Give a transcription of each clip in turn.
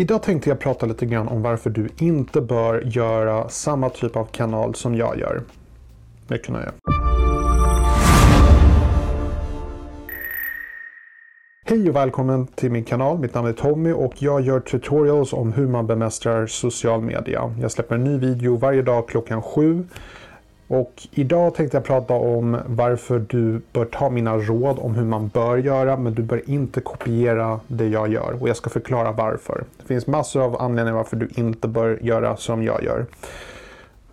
Idag tänkte jag prata lite grann om varför du inte bör göra samma typ av kanal som jag gör. Mycket nöje. Hej och välkommen till min kanal. Mitt namn är Tommy och jag gör tutorials om hur man bemästrar social media. Jag släpper en ny video varje dag klockan sju. Och idag tänkte jag prata om varför du bör ta mina råd om hur man bör göra men du bör inte kopiera det jag gör. Och jag ska förklara varför. Det finns massor av anledningar varför du inte bör göra som jag gör.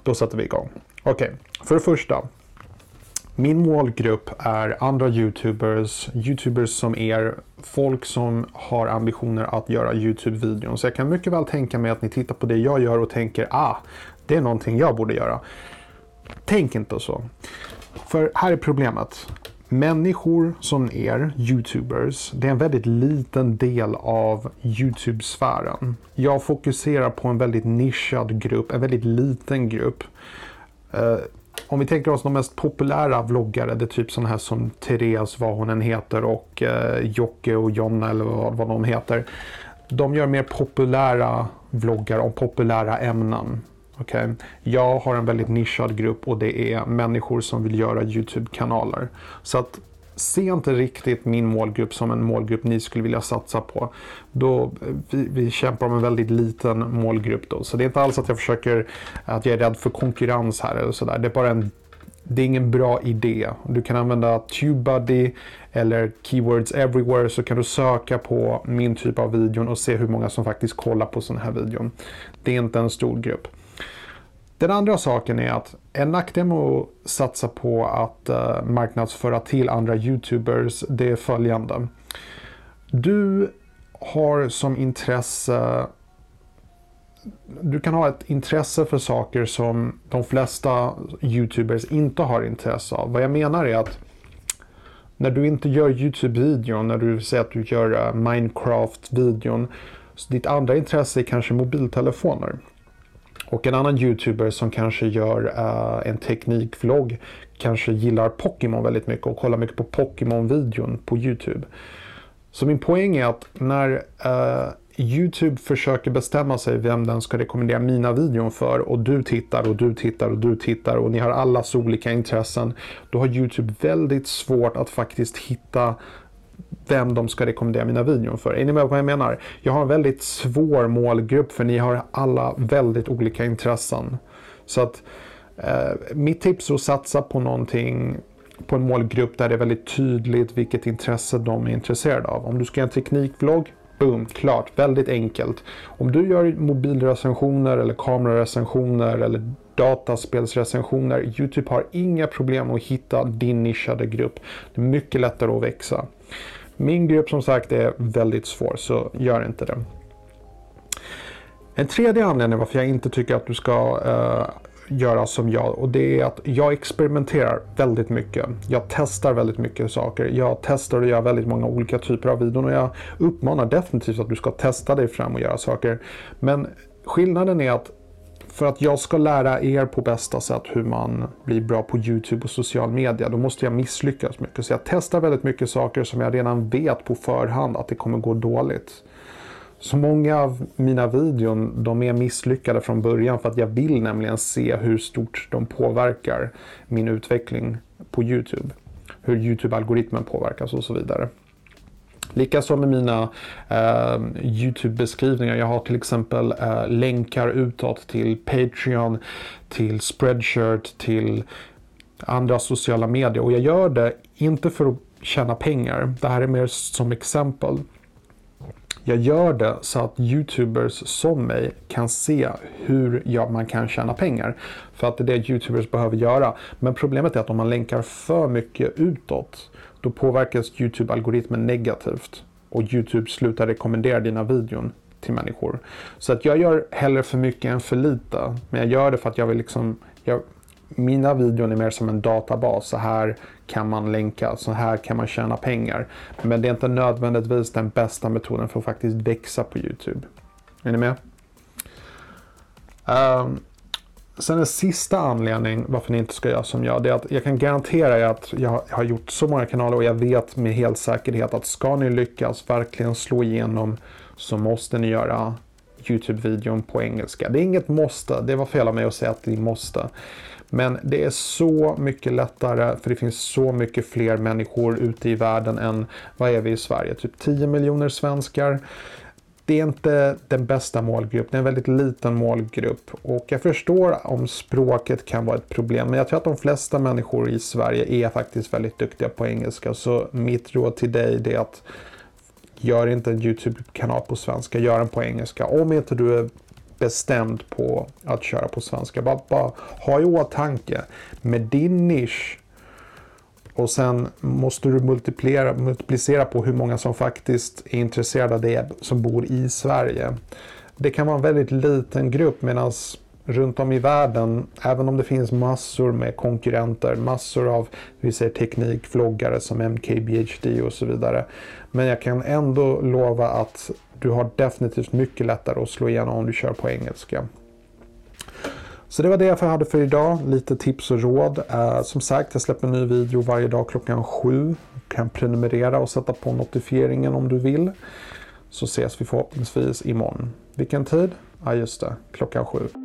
Då sätter vi igång. Okej, okay. för det första. Min målgrupp är andra YouTubers, YouTubers som er, folk som har ambitioner att göra YouTube-videon. Så jag kan mycket väl tänka mig att ni tittar på det jag gör och tänker ah, det är någonting jag borde göra. Tänk inte så. För här är problemet. Människor som er, YouTubers, det är en väldigt liten del av YouTube-sfären. Jag fokuserar på en väldigt nischad grupp, en väldigt liten grupp. Uh, om vi tänker oss de mest populära vloggare, det är typ sådana här som Therese, vad hon än heter, och uh, Jocke och Jonna eller vad, vad de heter. De gör mer populära vloggar om populära ämnen. Okay? Jag har en väldigt nischad grupp och det är människor som vill göra YouTube-kanaler. Så att se inte riktigt min målgrupp som en målgrupp ni skulle vilja satsa på. Då, vi, vi kämpar om en väldigt liten målgrupp då. Så det är inte alls att jag försöker att jag är rädd för konkurrens här eller sådär. Det är bara en det är ingen bra idé. Du kan använda TubeBuddy eller Keywords Everywhere så kan du söka på min typ av videon och se hur många som faktiskt kollar på sån här videon. Det är inte en stor grupp. Den andra saken är att en nackdel med att satsa på att eh, marknadsföra till andra YouTubers det är följande. Du har som intresse du kan ha ett intresse för saker som de flesta YouTubers inte har intresse av. Vad jag menar är att när du inte gör YouTube-videon, när du säger att du gör eh, Minecraft-videon, ditt andra intresse är kanske mobiltelefoner. Och en annan YouTuber som kanske gör uh, en teknikvlogg kanske gillar Pokémon väldigt mycket och kollar mycket på Pokémon-videon på YouTube. Så min poäng är att när uh, YouTube försöker bestämma sig vem den ska rekommendera mina videon för och du tittar och du tittar och du tittar och ni har allas olika intressen. Då har YouTube väldigt svårt att faktiskt hitta vem de ska rekommendera mina videon för. Är ni med på vad jag menar? Jag har en väldigt svår målgrupp för ni har alla väldigt olika intressen. Så att eh, mitt tips är att satsa på någonting på en målgrupp där det är väldigt tydligt vilket intresse de är intresserade av. Om du ska göra en teknikvlogg, boom, klart, väldigt enkelt. Om du gör mobilrecensioner eller kamerarecensioner eller dataspelsrecensioner, Youtube har inga problem att hitta din nischade grupp. Det är mycket lättare att växa. Min grupp som sagt är väldigt svår, så gör inte det. En tredje anledning varför jag inte tycker att du ska uh, göra som jag och det är att jag experimenterar väldigt mycket. Jag testar väldigt mycket saker. Jag testar och gör väldigt många olika typer av videon och jag uppmanar definitivt att du ska testa dig fram och göra saker. Men skillnaden är att för att jag ska lära er på bästa sätt hur man blir bra på YouTube och social media, då måste jag misslyckas mycket. Så jag testar väldigt mycket saker som jag redan vet på förhand att det kommer gå dåligt. Så många av mina videon de är misslyckade från början för att jag vill nämligen se hur stort de påverkar min utveckling på YouTube. Hur YouTube-algoritmen påverkas och så vidare. Likaså med mina eh, YouTube-beskrivningar. Jag har till exempel eh, länkar utåt till Patreon, till Spreadshirt, till andra sociala medier. Och jag gör det inte för att tjäna pengar. Det här är mer som exempel. Jag gör det så att YouTubers som mig kan se hur man kan tjäna pengar. För att det är det YouTubers behöver göra. Men problemet är att om man länkar för mycket utåt då påverkas YouTube-algoritmen negativt och YouTube slutar rekommendera dina videon till människor. Så att jag gör hellre för mycket än för lite. Men jag gör det för att jag vill liksom... Jag, mina videon är mer som en databas. Så här kan man länka, så här kan man tjäna pengar. Men det är inte nödvändigtvis den bästa metoden för att faktiskt växa på YouTube. Är ni med? Um, Sen en sista anledning varför ni inte ska göra som jag, det är att jag kan garantera er att jag har gjort så många kanaler och jag vet med helt säkerhet att ska ni lyckas verkligen slå igenom så måste ni göra Youtube-videon på engelska. Det är inget måste, det var fel av mig att säga att det måste. Men det är så mycket lättare för det finns så mycket fler människor ute i världen än vad är vi i Sverige? Typ 10 miljoner svenskar. Det är inte den bästa målgruppen, det är en väldigt liten målgrupp. Och jag förstår om språket kan vara ett problem, men jag tror att de flesta människor i Sverige är faktiskt väldigt duktiga på engelska. Så mitt råd till dig är att gör inte en YouTube-kanal på svenska, gör den på engelska. Om inte du är bestämd på att köra på svenska. Bara, bara ha i åtanke med din nisch och sen måste du multiplicera, multiplicera på hur många som faktiskt är intresserade av det som bor i Sverige. Det kan vara en väldigt liten grupp medan runt om i världen, även om det finns massor med konkurrenter, massor av vi säger, teknikvloggare som MKBHD och så vidare. Men jag kan ändå lova att du har definitivt mycket lättare att slå igenom om du kör på engelska. Så det var det jag hade för idag. Lite tips och råd. Eh, som sagt, jag släpper en ny video varje dag klockan sju. Du kan prenumerera och sätta på notifieringen om du vill. Så ses vi förhoppningsvis imorgon. Vilken tid? Ja, just det. Klockan sju.